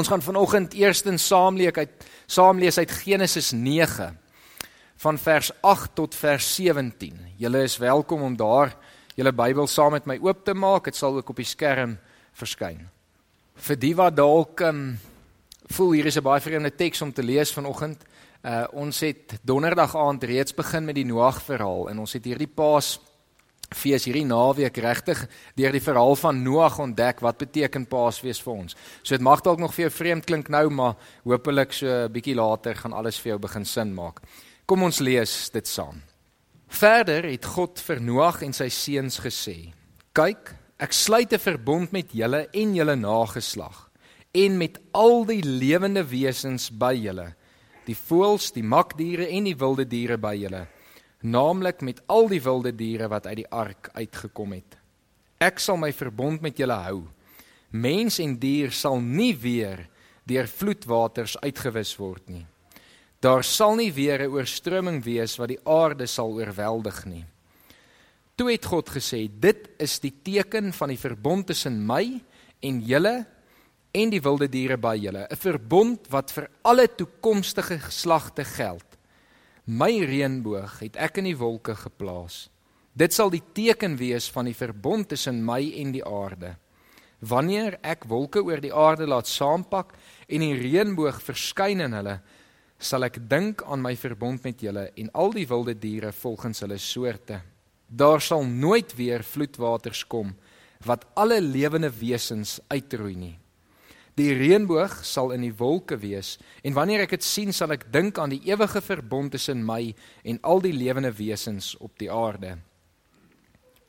Ons gaan vanoggend eerstens saam lees uit saam lees uit Genesis 9 van vers 8 tot vers 17. Julle is welkom om daar julle Bybel saam met my oop te maak. Dit sal ook op die skerm verskyn. Vir die wat dalk um, voel hier is 'n baie vreemde teks om te lees vanoggend. Uh ons het donderdag aand reeds begin met die Noag verhaal en ons het hierdie Paas fees hierdie naweek regtig deur die verhaal van Noag ontdek wat beteken Paasfees vir ons. So dit mag dalk nog vir jou vreemd klink nou, maar hopelik so 'n bietjie later gaan alles vir jou begin sin maak. Kom ons lees dit saam. Verder het God vir Noag en sy seuns gesê: "Kyk, ek sluit 'n verbond met julle en julle nageslag en met al die lewende wesens by julle, die voëls, die makdiere en die wilde diere by julle, naamlik met al die wilde diere wat uit die ark uitgekom het. Ek sal my verbond met julle hou. Mens en dier sal nie weer deur vloedwaters uitgewis word nie." Daar sal nie weer 'n oorstroming wees wat die aarde sal oorweldig nie. Toe het God gesê: "Dit is die teken van die verbond tussen my en julle en die wilde diere by julle, 'n verbond wat vir alle toekomstige geslagte geld. My reënboog het ek in die wolke geplaas. Dit sal die teken wees van die verbond tussen my en die aarde. Wanneer ek wolke oor die aarde laat saampak en die reënboog verskyn in hulle, sal ek dink aan my verbond met julle en al die wilde diere volgens hulle soorte. Daar sal nooit weer vloedwaters kom wat alle lewende wesens uitroei nie. Die reënboog sal in die wolke wees en wanneer ek dit sien sal ek dink aan die ewige verbond tussen my en al die lewende wesens op die aarde.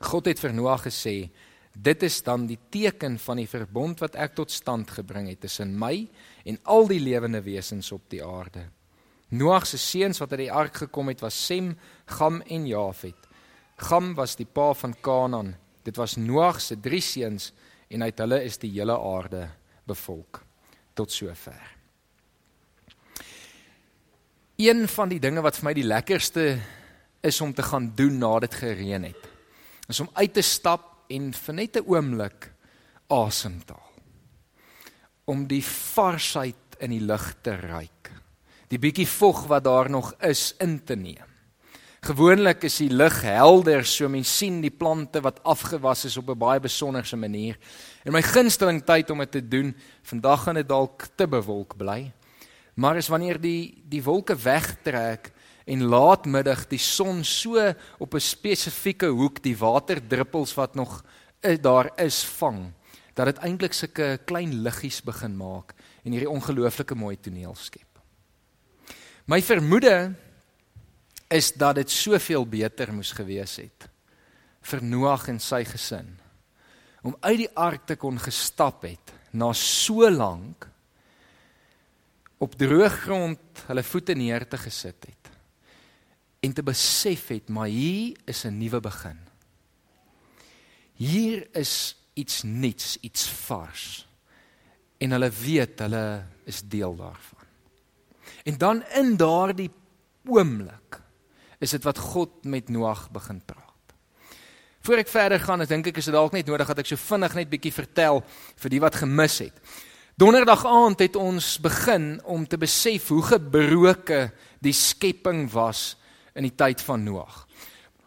God het vir Noag gesê: "Dit is dan die teken van die verbond wat ek tot stand gebring het tussen my en al die lewende wesens op die aarde." Noag se seuns wat uit die ark gekom het was Sem, Gam en Jafet. Gam was die pa van Kanaan. Dit was Noag se drie seuns en uit hulle is die hele aarde bevolk tot sover. Een van die dinge wat vir my die lekkerste is om te gaan doen nadat dit gereën het, is om uit te stap en vir net 'n oomblik asem te haal. Om die varsheid in die lug te ruik die bietjie vog wat daar nog is in te neem. Gewoonlik is die lug helder, so mens sien die plante wat afgewas is op 'n baie besonderse manier. En my gunsteling tyd om dit te doen, vandag gaan dit dalk te bewolk bly. Maar is wanneer die die wolke wegtrek en laatmiddag die son so op 'n spesifieke hoek die waterdruppels wat nog is, daar is vang, dat dit eintlik sulke klein liggies begin maak en hierdie ongelooflike mooi toneel skep. My vermoede is dat dit soveel beter moes gewees het vir Noag en sy gesin om uit die ark te kon gestap het na so lank op droë grond hulle voete neer te gesit het en te besef het maar hier is 'n nuwe begin. Hier is iets nuuts, iets vars. En hulle weet hulle is deel daarvan. En dan in daardie oomblik is dit wat God met Noag begin praat. Voor ek verder gaan, ek dink ek is dit dalk net nodig dat ek so vinnig net bietjie vertel vir die wat gemis het. Donderdag aand het ons begin om te besef hoe gebroke die skepping was in die tyd van Noag.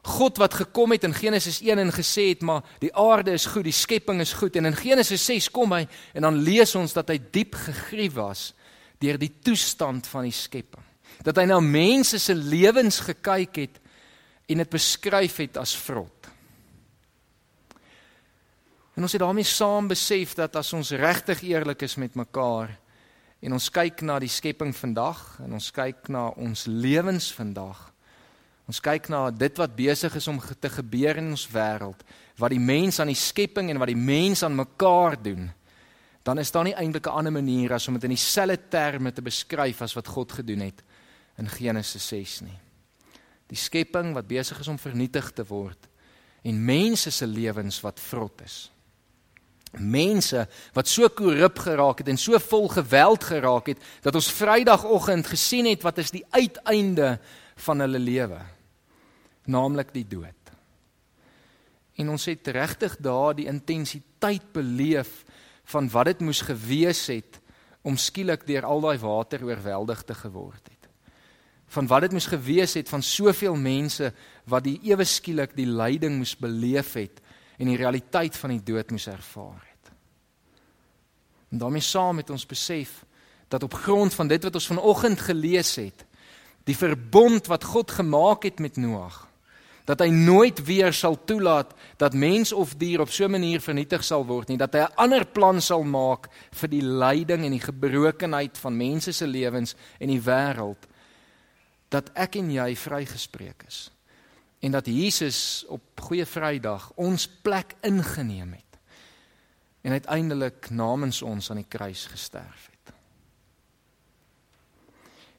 God wat gekom het in Genesis 1 en gesê het maar die aarde is goed, die skepping is goed en in Genesis 6 kom hy en dan lees ons dat hy diep gegrief was deur die toestand van die skepping. Dat hy na mense se lewens gekyk het en dit beskryf het as vrot. En ons het daarmee saam besef dat as ons regtig eerlik is met mekaar en ons kyk na die skepping vandag en ons kyk na ons lewens vandag ons kyk na dit wat besig is om te gebeur in ons wêreld wat die mens aan die skepping en wat die mens aan mekaar doen dan is daar nie eintlik 'n ander manier as om dit in dieselfde terme te beskryf as wat God gedoen het in Genesis 6 nie. Die skepping wat besig is om vernietig te word en mense se lewens wat vrot is. Mense wat so korrup geraak het en so vol geweld geraak het dat ons Vrydagoggend gesien het wat is die uiteinde van hulle lewe, naamlik die dood. En ons het regtig daar die intensiteit beleef van wat dit moes gewees het om skielik deur al daai water oorweldig te geword het. Van wat dit moes gewees het van soveel mense wat die ewe skielik die lyding moes beleef het en die realiteit van die dood moes ervaar het. En daarmee saam met ons besef dat op grond van dit wat ons vanoggend gelees het, die verbond wat God gemaak het met Noag, dat hy nooit weer sal toelaat dat mens of dier op so 'n manier vernietig sal word nie, dat hy 'n ander plan sal maak vir die lyding en die gebrokenheid van mense se lewens en die wêreld dat ek en jy vrygespreek is en dat Jesus op Goeie Vrydag ons plek ingeneem het en uiteindelik namens ons aan die kruis gesterf het.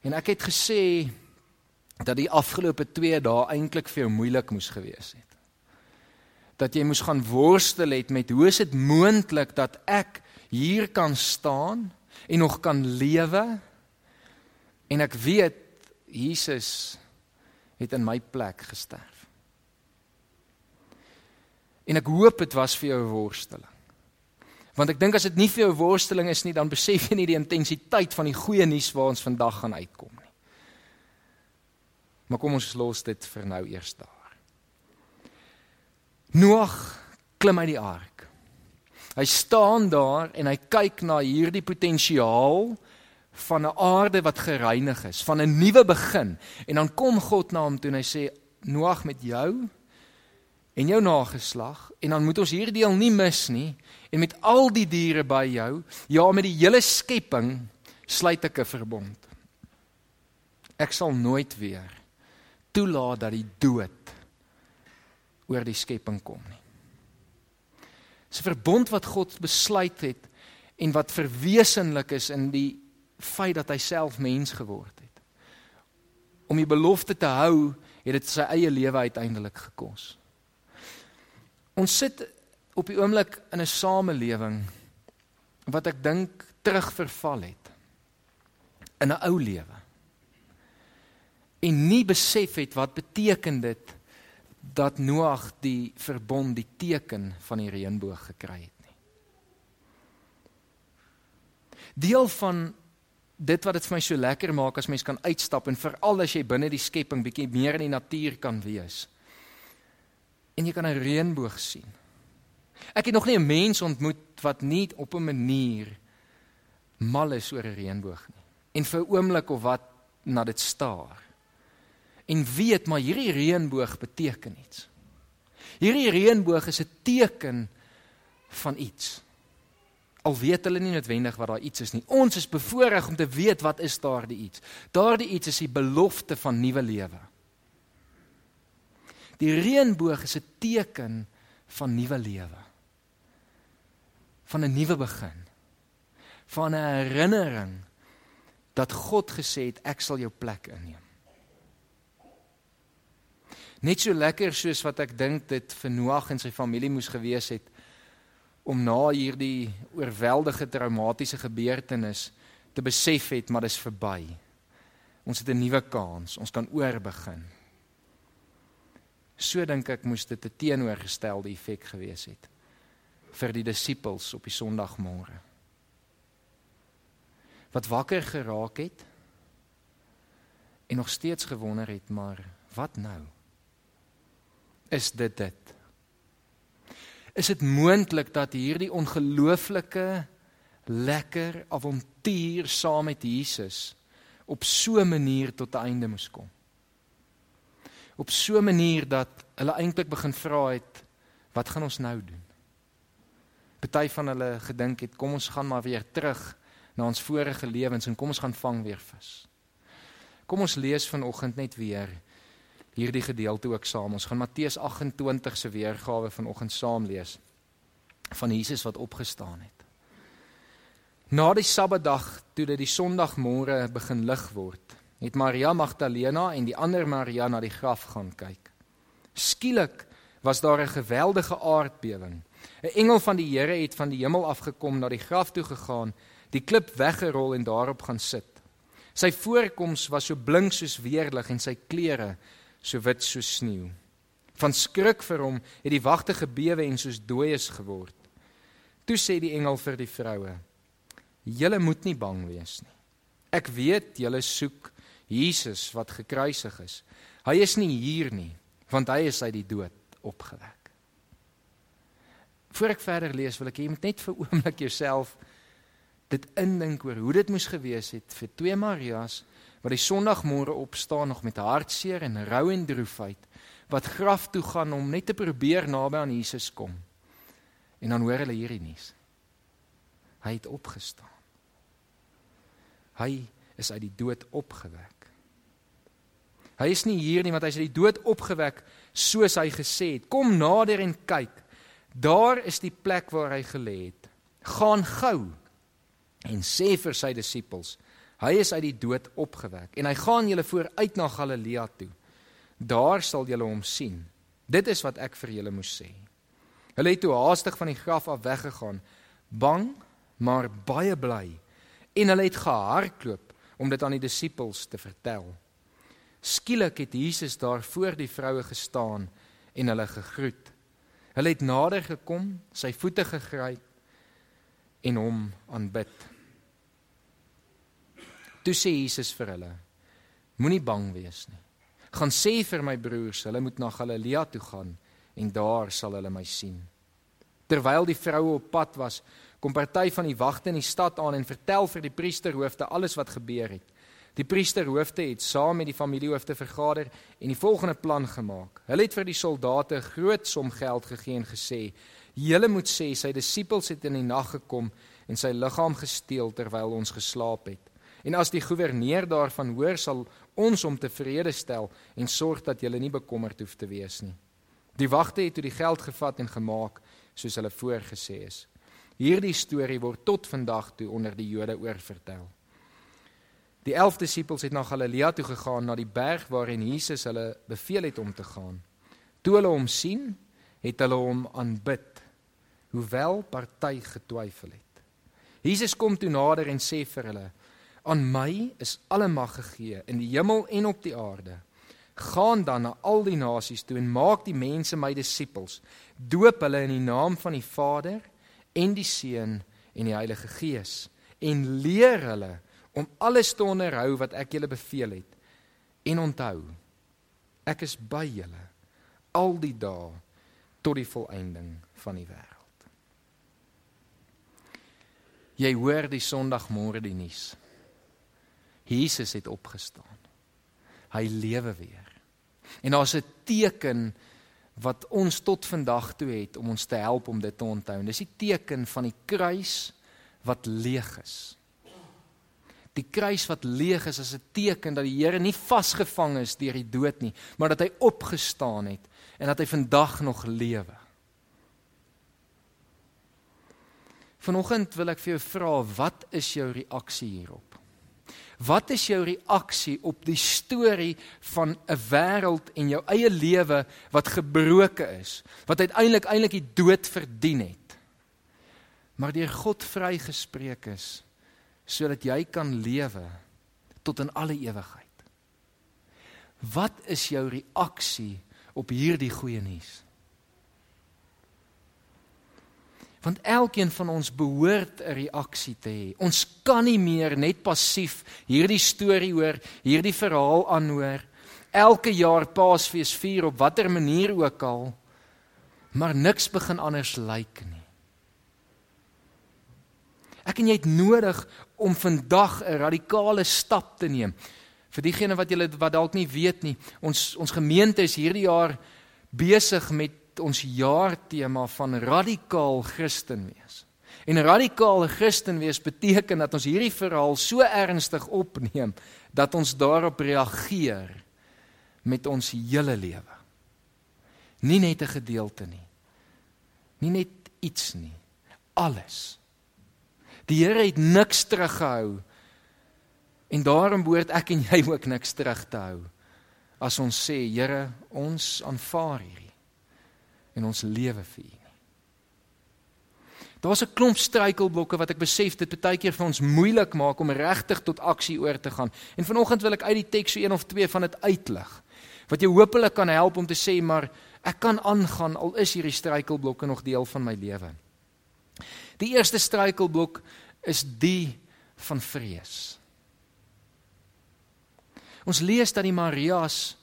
En ek het gesê dat die afgelope 2 dae eintlik vir jou moeilik moes gewees het. Dat jy moes gaan worstel het met hoe is dit moontlik dat ek hier kan staan en nog kan lewe? En ek weet Jesus het in my plek gesterf. En ek hoop dit was vir jou 'n worsteling. Want ek dink as dit nie vir jou worsteling is nie, dan besef jy nie die intensiteit van die goeie nuus waar ons vandag gaan uitkom nie. Maar kom ons los dit vir nou eers daar. Noag klim uit die ark. Hy staan daar en hy kyk na hierdie potensiaal van 'n aarde wat gereinig is, van 'n nuwe begin. En dan kom God na hom toe en hy sê: "Noag met jou en jou nageslag en dan moet ons hierdie deel nie mis nie en met al die diere by jou ja met die hele skepping sluit ek 'n verbond ek sal nooit weer toelaat dat die dood oor die skepping kom nie dis 'n verbond wat God besluit het en wat verwesenlik is in die feit dat hy self mens geword het om die belofte te hou het dit sy eie lewe uiteindelik gekos Ons sit op die oomblik in 'n samelewing wat ek dink terugverval het in 'n ou lewe. En nie besef het wat beteken dit dat Noag die verbond, die teken van die reënboog gekry het nie. Deel van dit wat dit vir my so lekker maak as mens kan uitstap en veral as jy binne die skepping bietjie meer in die natuur kan wees en jy kan 'n reënboog sien. Ek het nog nie 'n mens ontmoet wat nie op 'n manier mal is oor 'n reënboog nie en vir 'n oomblik of wat na dit staar. En weet maar hierdie reënboog beteken iets. Hierdie reënboog is 'n teken van iets. Al weet hulle nie noodwendig wat daar iets is nie. Ons is bevoorreg om te weet wat is daardie iets. Daardie iets is die belofte van nuwe lewe. Die reënboog is 'n teken van nuwe lewe. Van 'n nuwe begin. Van 'n herinnering dat God gesê het ek sal jou plek inneem. Net so lekker soos wat ek dink dit vir Noag en sy familie moes gewees het om na hierdie oorweldige traumatiese gebeurtenis te besef het maar dis verby. Ons het 'n nuwe kans. Ons kan oorbegin. So dink ek moes dit 'n teenoorgestelde effek gewees het vir die disippels op die Sondagmôre. Wat wakker geraak het en nog steeds gewonder het, maar wat nou? Is dit dit? Is dit moontlik dat hierdie ongelooflike lekker avontuur saam met Jesus op so 'n manier tot 'n einde moes kom? op so 'n manier dat hulle eintlik begin vra het wat gaan ons nou doen? Party van hulle gedink het kom ons gaan maar weer terug na ons vorige lewens en kom ons gaan vang weer vis. Kom ons lees vanoggend net weer hierdie gedeelte ook saam. Ons gaan Matteus 28 se weergawe vanoggend saam lees van Jesus wat opgestaan het. Na die Sabbatdag toe dit die Sondagmôre begin lig word, het Maria Magdalena en die ander Maria na die graf gaan kyk. Skielik was daar 'n geweldige aardbewing. 'n Engel van die Here het van die hemel afgekom na die graf toe gegaan, die klip weggerol en daarop gaan sit. Sy voorkoms was so blink soos weerlig en sy klere so wit soos sneeu. Van skrik vir hom het die wagte gebewe en soos dooies geword. Toe sê die engel vir die vroue: Julle moet nie bang wees nie. Ek weet julle soek Jesus wat gekruisig is. Hy is nie hier nie, want hy is uit die dood opgewek. Voor ek verder lees, wil ek hê jy moet net vir oomblik jouself dit indink oor hoe dit moes gewees het vir twee Marias wat die Sondagmôre opstaan nog met hartseer en rou en droefheid wat graf toe gaan om net te probeer naby aan Jesus kom. En dan hoor hulle hierdie nuus. Hy het opgestaan. Hy is uit die dood opgewek. Hy is nie hier nie want hy is uit die dood opgewek soos hy gesê het. Kom nader en kyk. Daar is die plek waar hy gelê het. Gaan gou en sê vir sy disippels hy is uit die dood opgewek en hy gaan julle vooruit na Galilea toe. Daar sal julle hom sien. Dit is wat ek vir julle moes sê. Hulle het toe haastig van die graf af weggegaan bang maar baie bly. En hulle het gehardloop om dit aan die disippels te vertel. Skielik het Jesus daar voor die vroue gestaan en hulle gegroet. Hulle het nader gekom sy voete gegryp en hom aanbid Toe sê Jesus vir hulle: Moenie bang wees nie. Gaan sê vir my broers, hulle moet na Galilea toe gaan en daar sal hulle my sien. Terwyl die vroue op pad was, kom party van die wagte in die stad aan en vertel vir die priesterhoofde alles wat gebeur het. Die priesterhoofde het saam met die familiehoofde vergader en die volgende plan gemaak. Hulle het vir die soldate 'n groot som geld gegee en gesê: "Julle moet sê sy disippels het in die nag gekom en sy liggaam gesteel terwyl ons geslaap het." En as die goewerneur daarvan hoor, sal ons hom tevrede stel en sorg dat jy nie bekommerd hoef te wees nie. Die wagte het toe die geld gevat en gemaak soos hulle voorgesê is. Hierdie storie word tot vandag toe onder die Jode oorvertel. Die 11 disippels het na Galilea toe gegaan na die berg waarheen Jesus hulle beveel het om te gaan. Toe hulle hom sien, het hulle hom aanbid, hoewel party getwyfel het. Jesus kom toe nader en sê vir hulle: Aan my is alle mag gegee in die hemel en op die aarde. Gaan dan na al die nasies toe en maak die mense my disippels. Doop hulle in die naam van die Vader en die Seun en die Heilige Gees en leer hulle om alles te onderhou wat ek julle beveel het. En onthou, ek is by julle al die dae tot die volëinding van die wêreld. Jy hoor die Sondagmôre die nuus. Jesus het opgestaan. Hy lewe weer. En daar's 'n teken wat ons tot vandag toe het om ons te help om dit te onthou. Dis die teken van die kruis wat leeg is. Die kruis wat leeg is is 'n teken dat die Here nie vasgevang is deur die dood nie, maar dat hy opgestaan het en dat hy vandag nog lewe. Vanoggend wil ek vir jou vra, wat is jou reaksie hierop? Wat is jou reaksie op die storie van 'n wêreld en jou eie lewe wat gebroke is, wat uiteindelik eintlik die dood verdien het? Maar deur God vrygespreek is sodat jy kan lewe tot in alle ewigheid. Wat is jou reaksie op hierdie goeie nuus? Want elkeen van ons behoort 'n reaksie te hê. Ons kan nie meer net passief hierdie storie hoor, hierdie verhaal aanhoor. Elke jaar Paasfees vier op watter manier ook al, maar niks begin anders lyk nie. Ek en jy het nodig om vandag 'n radikale stap te neem. Vir diegene wat julle wat dalk nie weet nie, ons ons gemeente is hierdie jaar besig met ons jaartema van radikaal Christen wees. En radikale Christen wees beteken dat ons hierdie verhaal so ernstig opneem dat ons daarop reageer met ons hele lewe. Nie net 'n gedeelte nie. Nie net iets nie. Alles. Die Here het niks teruggehou. En daarom behoort ek en jy ook niks terug te hou. As ons sê, Here, ons aanvaar hierdie en ons lewe vir U. Daar's 'n klomp struikelblokke wat ek besef dit baie keer vir ons moeilik maak om regtig tot aksie oor te gaan. En vanoggend wil ek uit die teks so een of twee van dit uitlig. Wat jou hopelik kan help om te sê maar ek kan aangaan al is hierdie struikelblokke nog deel van my lewe. Die eerste struikelblok is die van vrees. Ons lees dat die Marias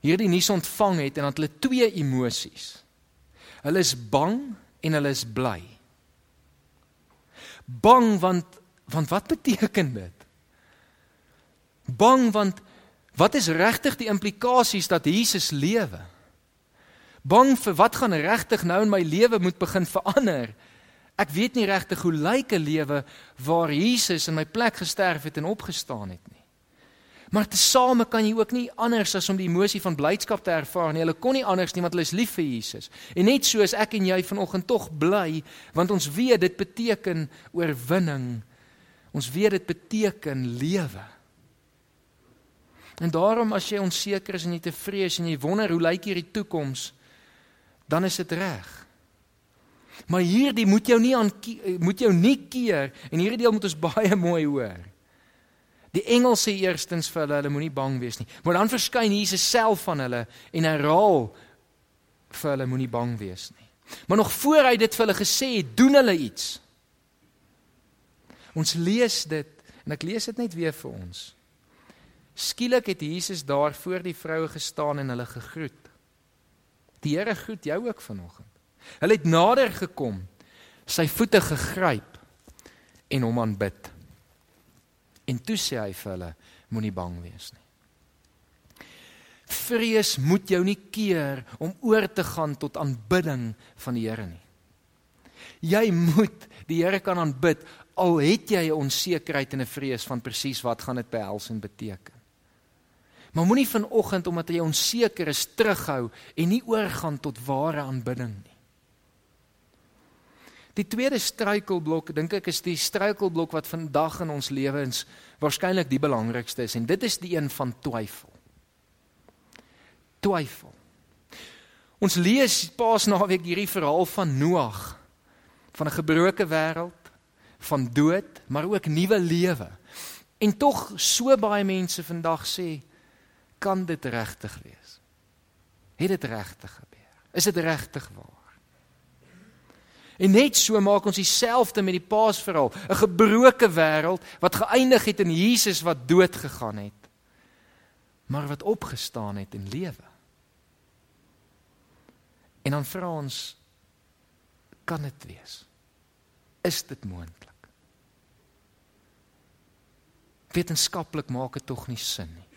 hierdie nuus ontvang het en dat hulle twee emosies. Hulle is bang en hulle is bly. Bang want want wat beteken dit? Bang want wat is regtig die implikasies dat Jesus lewe? Bang vir wat gaan regtig nou in my lewe moet begin verander? Ek weet nie regtig hoe lyk 'n lewe waar Jesus in my plek gesterf het en opgestaan het nie. Maar tesame kan jy ook nie anders as om die emosie van blydskap te ervaar nie. Hulle kon nie anders nie want hulle is lief vir Jesus. En net so is ek en jy vanoggend tog bly want ons weet dit beteken oorwinning. Ons weet dit beteken lewe. En daarom as jy onseker is en jy te vrees en jy wonder hoe lyk hierdie toekoms, dan is dit reg. Maar hierdie moet jou nie aan moet jou nie keer en hierdie deel moet ons baie mooi hoor. Die engel sê eerstens vir hulle, hulle moenie bang wees nie. Maar dan verskyn Jesus self van hulle en herhaal vir hulle moenie bang wees nie. Maar nog voor hy dit vir hulle gesê het, doen hulle iets. Ons lees dit en ek lees dit net weer vir ons. Skielik het Jesus daar voor die vroue gestaan en hulle gegroet. Die Here groet jou ook vanoggend. Hulle het nader gekom, sy voete gegryp en hom aanbid. En toe sê hy vir hulle: Moenie bang wees nie. Vrees moet jou nie keer om oor te gaan tot aanbidding van die Here nie. Jy moet die Here kan aanbid al het jy 'n onsekerheid en 'n vrees van presies wat gaan dit behels en beteken. Maar moenie vanoggend omdat jy onseker is terughou en nie oorgaan tot ware aanbidding nie. Die tweede struikelblok dink ek is die struikelblok wat vandag in ons lewens waarskynlik die belangrikste is en dit is die een van twyfel. Twyfel. Ons lees Paasnaweek hierdie verhaal van Noag van 'n gebroke wêreld, van dood, maar ook nuwe lewe. En tog so baie mense vandag sê kan dit regtig wees? Het dit regtig gebeur? Is dit regtig waar? En net so maak ons dieselfde met die Paasverhaal, 'n gebroke wêreld wat geëindig het in Jesus wat dood gegaan het, maar wat opgestaan het en lewe. En dan vra ons kan dit wees? Is dit moontlik? Wetenskaplik maak dit tog nie sin nie.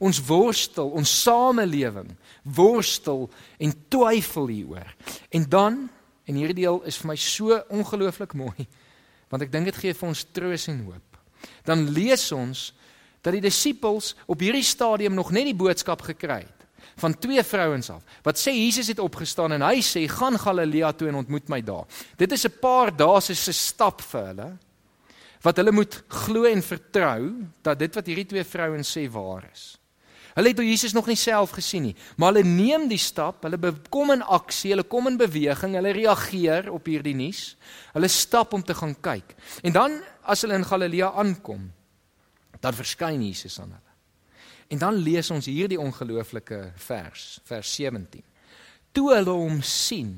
Ons worstel, ons samelewing worstel en twyfel hieroor. En dan En hierdie deel is vir my so ongelooflik mooi want ek dink dit gee vir ons troos en hoop. Dan lees ons dat die disippels op hierdie stadium nog net die boodskap gekry het van twee vrouens af. Wat sê Jesus het opgestaan en hy sê gaan Galilea toe en ontmoet my daar. Dit is 'n paar dae se stap vir hulle wat hulle moet glo en vertrou dat dit wat hierdie twee vrouens sê waar is. Hulle het Jesus nog nie self gesien nie, maar hulle neem die stap, hulle kom in aksie, hulle kom in beweging, hulle reageer op hierdie nuus. Hulle stap om te gaan kyk. En dan as hulle in Galilea aankom, dan verskyn Jesus aan hulle. En dan lees ons hierdie ongelooflike vers, vers 17. Toe hulle hom sien,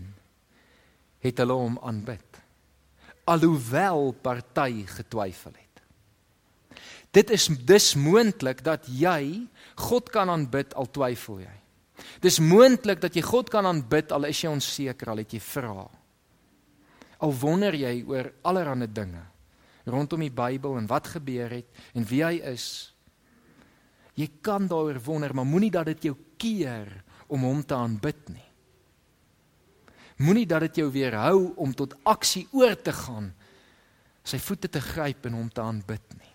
het hulle hom aanbid. Alhoewel party getwyfel het. Dit is dis moontlik dat jy God kan aanbid al twyfel jy. Dis moontlik dat jy God kan aanbid al is jy onseker, al het jy vra. Al wonder jy oor allerlei dinge rondom die Bybel en wat gebeur het en wie hy is. Jy kan daaroor wonder, maar moenie dat dit jou keer om hom te aanbid nie. Moenie dat dit jou weerhou om tot aksie oor te gaan, sy voete te gryp en hom te aanbid nie.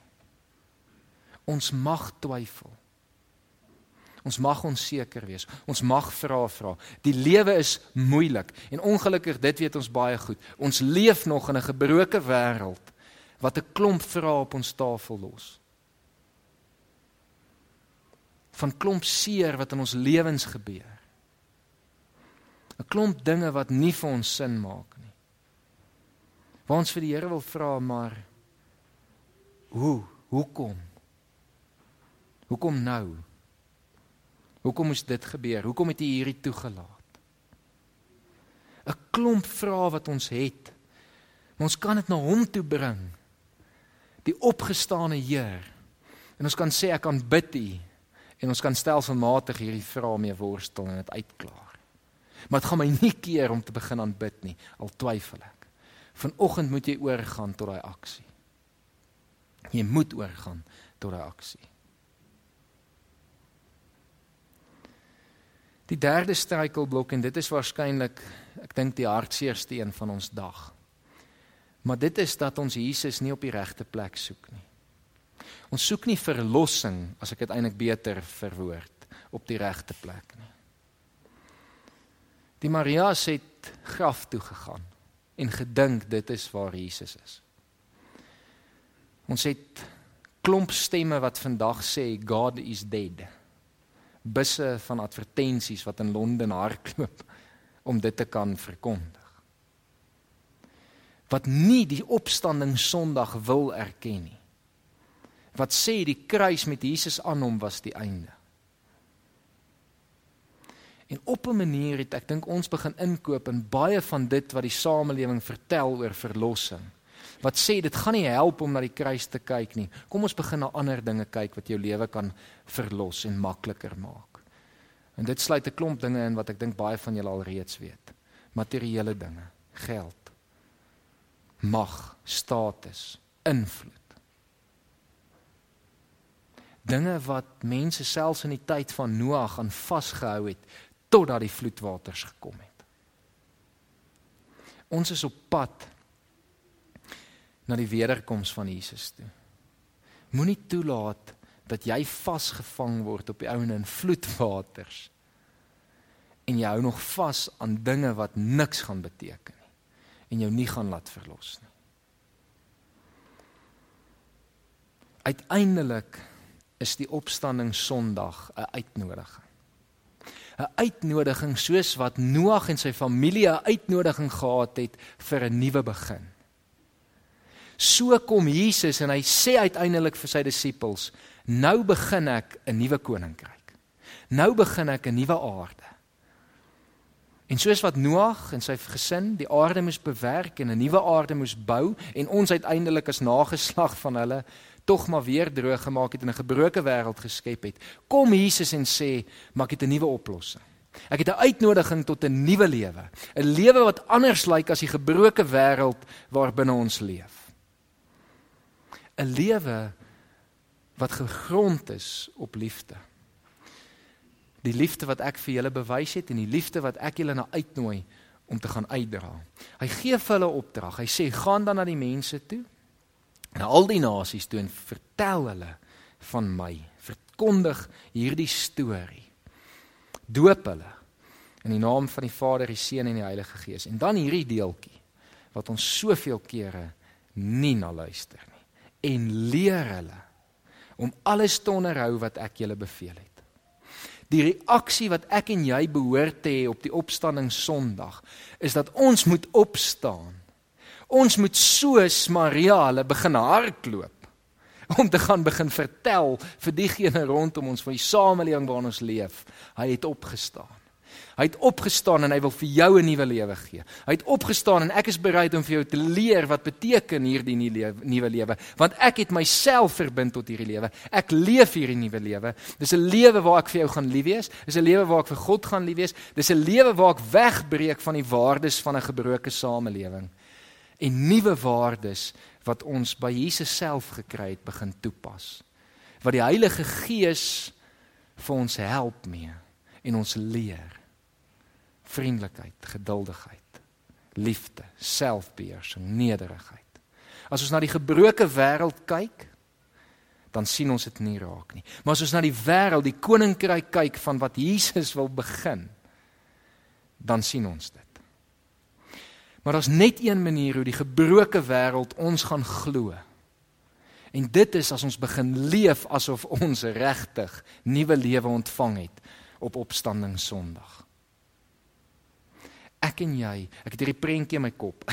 Ons mag twyfel. Ons mag onseker wees. Ons mag vra vra. Die lewe is moeilik en ongelukkig dit weet ons baie goed. Ons leef nog in 'n gebroke wêreld wat 'n klomp vrae op ons tafel los. Van klomp seer wat in ons lewens gebeur. 'n Klomp dinge wat nie vir ons sin maak nie. Waar ons vir die Here wil vra maar hoe? Hoekom? Hoekom nou? Hoekom moes dit gebeur? Hoekom het U hierdie toegelaat? 'n Klomp vrae wat ons het. Ons kan dit na hom toe bring. Die opgestane Heer. En ons kan sê ek aanbid U en ons kan stelselmatig hierdie vrae mee worstel en dit uitklaar. Maar dit gaan my nie keer om te begin aanbid nie, al twyfel ek. Vanoggend moet jy oorgaan tot daai aksie. Jy moet oorgaan tot daai aksie. Die derde struikelblok en dit is waarskynlik ek dink die hartseerste een van ons dag. Maar dit is dat ons Jesus nie op die regte plek soek nie. Ons soek nie verlossing as ek dit eintlik beter verwoord op die regte plek nie. Die Marias het graf toe gegaan en gedink dit is waar Jesus is. Ons het klomp stemme wat vandag sê God is dead busse van advertensies wat in Londen hardloop om dit te kan verkondig. Wat nie die opstanding Sondag wil erken nie. Wat sê die kruis met Jesus aan hom was die einde. En op 'n manier het ek dink ons begin inkoop in baie van dit wat die samelewing vertel oor verlossing wat sê dit gaan nie help om na die kruis te kyk nie. Kom ons begin na ander dinge kyk wat jou lewe kan verlos en makliker maak. En dit sluit 'n klomp dinge in wat ek dink baie van julle al reeds weet. Materiële dinge, geld, mag, status, invloed. Dinge wat mense selfs in die tyd van Noag aan vasgehou het totdat die vloedwaters gekom het. Ons is op pad na die wederkoms van Jesus toe. Moenie toelaat dat jy vasgevang word op die ouene in vloedwaters en jy hou nog vas aan dinge wat niks gaan beteken nie en jou nie gaan laat verlos nie. Uiteindelik is die opstanding Sondag 'n uitnodiging. 'n Uitnodiging soos wat Noag en sy familie 'n uitnodiging gehad het vir 'n nuwe begin. So kom Jesus en hy sê uiteindelik vir sy disippels, nou begin ek 'n nuwe koninkryk. Nou begin ek 'n nuwe aarde. En soos wat Noag en sy gesin die aarde moes bewerk en 'n nuwe aarde moes bou en ons uiteindelik as nageslag van hulle tog maar weer droog gemaak het en 'n gebroke wêreld geskep het, kom Jesus en sê, "Maak dit 'n nuwe oplossing." Ek het 'n uitnodiging tot 'n nuwe lewe, 'n lewe wat anders lyk as die gebroke wêreld waarbinne ons leef. 'n lewe wat gegrond is op liefde. Die liefde wat ek vir julle bewys het en die liefde wat ek julle na uitnooi om te gaan uitdra. Hy gee vir hulle opdrag. Hy sê gaan dan na die mense toe, na al die nasies toe en vertel hulle van my. Verkondig hierdie storie. Doop hulle in die naam van die Vader, die Seun en die Heilige Gees. En dan hierdie deeltjie wat ons soveel kere nie na luister en leer hulle om alles te onderhou wat ek julle beveel het. Die reaksie wat ek en jy behoort te hê op die opstanding Sondag is dat ons moet opstaan. Ons moet soos Maria hulle begin hardloop om te gaan begin vertel vir diegene rondom ons van die samelewing waarin ons leef. Hy het opgestaan. Hy het opgestaan en hy wil vir jou 'n nuwe lewe gee. Hy het opgestaan en ek is bereid om vir jou te leer wat beteken hierdie nuwe lewe, want ek het myself verbind tot hierdie lewe. Ek leef hierdie nuwe lewe. Dis 'n lewe waar ek vir jou gaan lief wees. Dis 'n lewe waar ek vir God gaan lief wees. Dis 'n lewe waar ek wegbreek van die waardes van 'n gebroke samelewing en nuwe waardes wat ons by Jesus self gekry het begin toepas. Wat die Heilige Gees vir ons help mee en ons leer vriendelikheid, geduldigheid, liefde, selfbeheersing, nederigheid. As ons na die gebroke wêreld kyk, dan sien ons dit nie raak nie. Maar as ons na die wêreld, die koninkryk kyk van wat Jesus wil begin, dan sien ons dit. Maar daar's net een manier hoe die gebroke wêreld ons gaan glo. En dit is as ons begin leef asof ons regtig nuwe lewe ontvang het op opstanding Sondag ek en jy, ek het hierdie prentjie in my kop.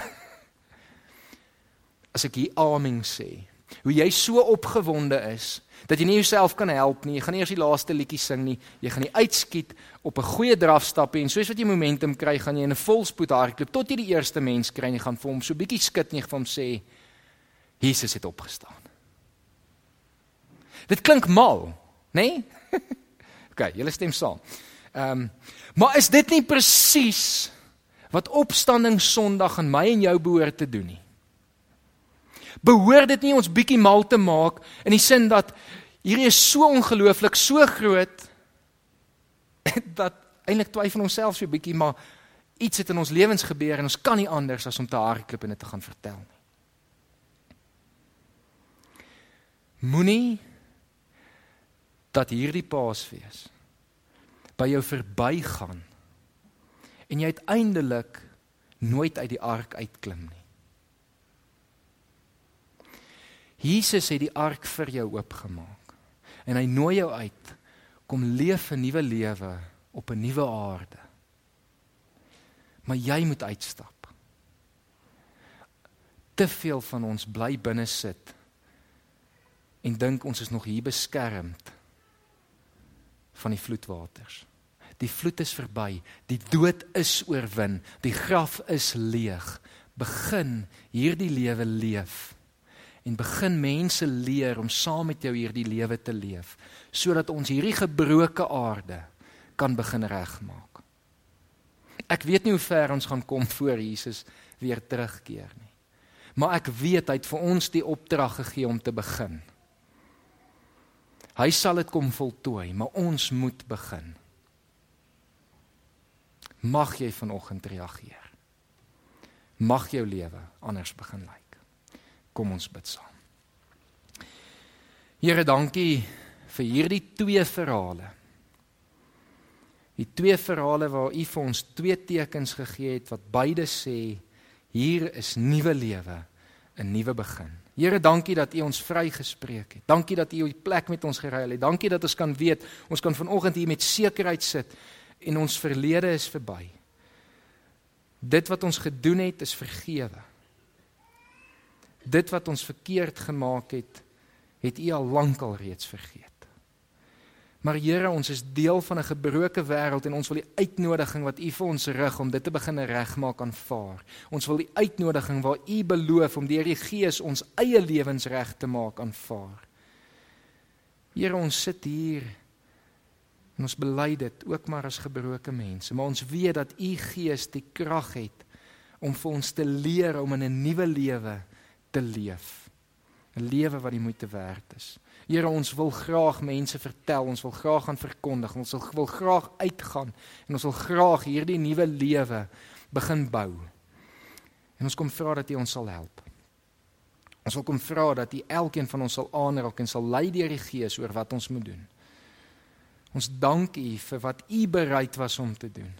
As ek hier amen sê, Hoe jy so opgewonde is dat jy nie jouself kan help nie. Jy gaan nie eers die laaste liedjie sing nie. Jy gaan nie uitskiet op 'n goeie drafstap en soos wat jy momentum kry, gaan jy in 'n volspoed hardloop tot jy die eerste mens kry en jy gaan vir hom so bietjie skud nie vir hom sê Jesus het opgestaan. Dit klink mal, né? Nee? OK, julle stem saam. Ehm, um, maar is dit nie presies wat opstanding Sondag aan my en jou behoort te doen nie? behoort dit nie ons bietjie mal te maak in die sin dat hierdie is so ongelooflik, so groot dat eintlik twyfel ons self so bietjie maar iets het in ons lewens gebeur en ons kan nie anders as om te hardloop en dit te gaan vertel nie. Moenie dat hierdie Paasfees by jou verbygaan en jy uiteindelik nooit uit die ark uitklim nie. Jesus het die ark vir jou oopgemaak. En hy nooi jou uit kom leef 'n nuwe lewe op 'n nuwe aarde. Maar jy moet uitstap. Te veel van ons bly binne sit en dink ons is nog hier beskermd van die vloedwaters. Die vloed is verby, die dood is oorwin, die graf is leeg. Begin hierdie lewe leef en begin mense leer om saam met jou hierdie lewe te leef sodat ons hierdie gebroke aarde kan begin regmaak. Ek weet nie hoe ver ons gaan kom voor Jesus weer terugkeer nie. Maar ek weet hy het vir ons die opdrag gegee om te begin. Hy sal dit kom voltooi, maar ons moet begin. Mag jy vanoggend reageer. Mag jou lewe anders begin lyk. Kom ons bid saam. Here, dankie vir hierdie twee verhale. Die twee verhale waar U vir ons twee tekens gegee het wat beide sê hier is nuwe lewe, 'n nuwe begin. Here, dankie dat U ons vrygespreek het. Dankie dat U die plek met ons geruil het. Dankie dat ons kan weet ons kan vanoggend hier met sekerheid sit en ons verlede is verby. Dit wat ons gedoen het is vergewe dit wat ons verkeerd gemaak het, het U al lankal reeds vergeet. Maar Here, ons is deel van 'n gebroke wêreld en ons wil die uitnodiging wat U vir ons rig om dit te begin regmaak aanvaar. Ons wil die uitnodiging waar U beloof om deur die Gees ons eie lewens reg te maak aanvaar. Here, ons sit hier en ons bely dit ook maar as gebroke mense, maar ons weet dat U Gees die krag het om vir ons te leer om in 'n nuwe lewe te leef. 'n Lewe wat die moeite werd is. Here, ons wil graag mense vertel, ons wil graag gaan verkondig, ons wil, wil graag uitgaan en ons wil graag hierdie nuwe lewe begin bou. En ons kom vra dat U ons sal help. Ons wil kom vra dat U elkeen van ons sal aanraak en sal lei deur die Gees oor wat ons moet doen. Ons dank U vir wat U bereid was om te doen.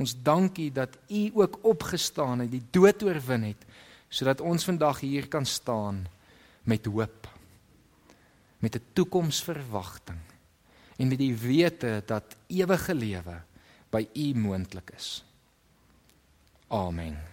Ons dank U dat U ook opgestaan het, die dood oorwin het sodat ons vandag hier kan staan met hoop met 'n toekomsverwagting en met die wete dat ewige lewe by U moontlik is. Amen.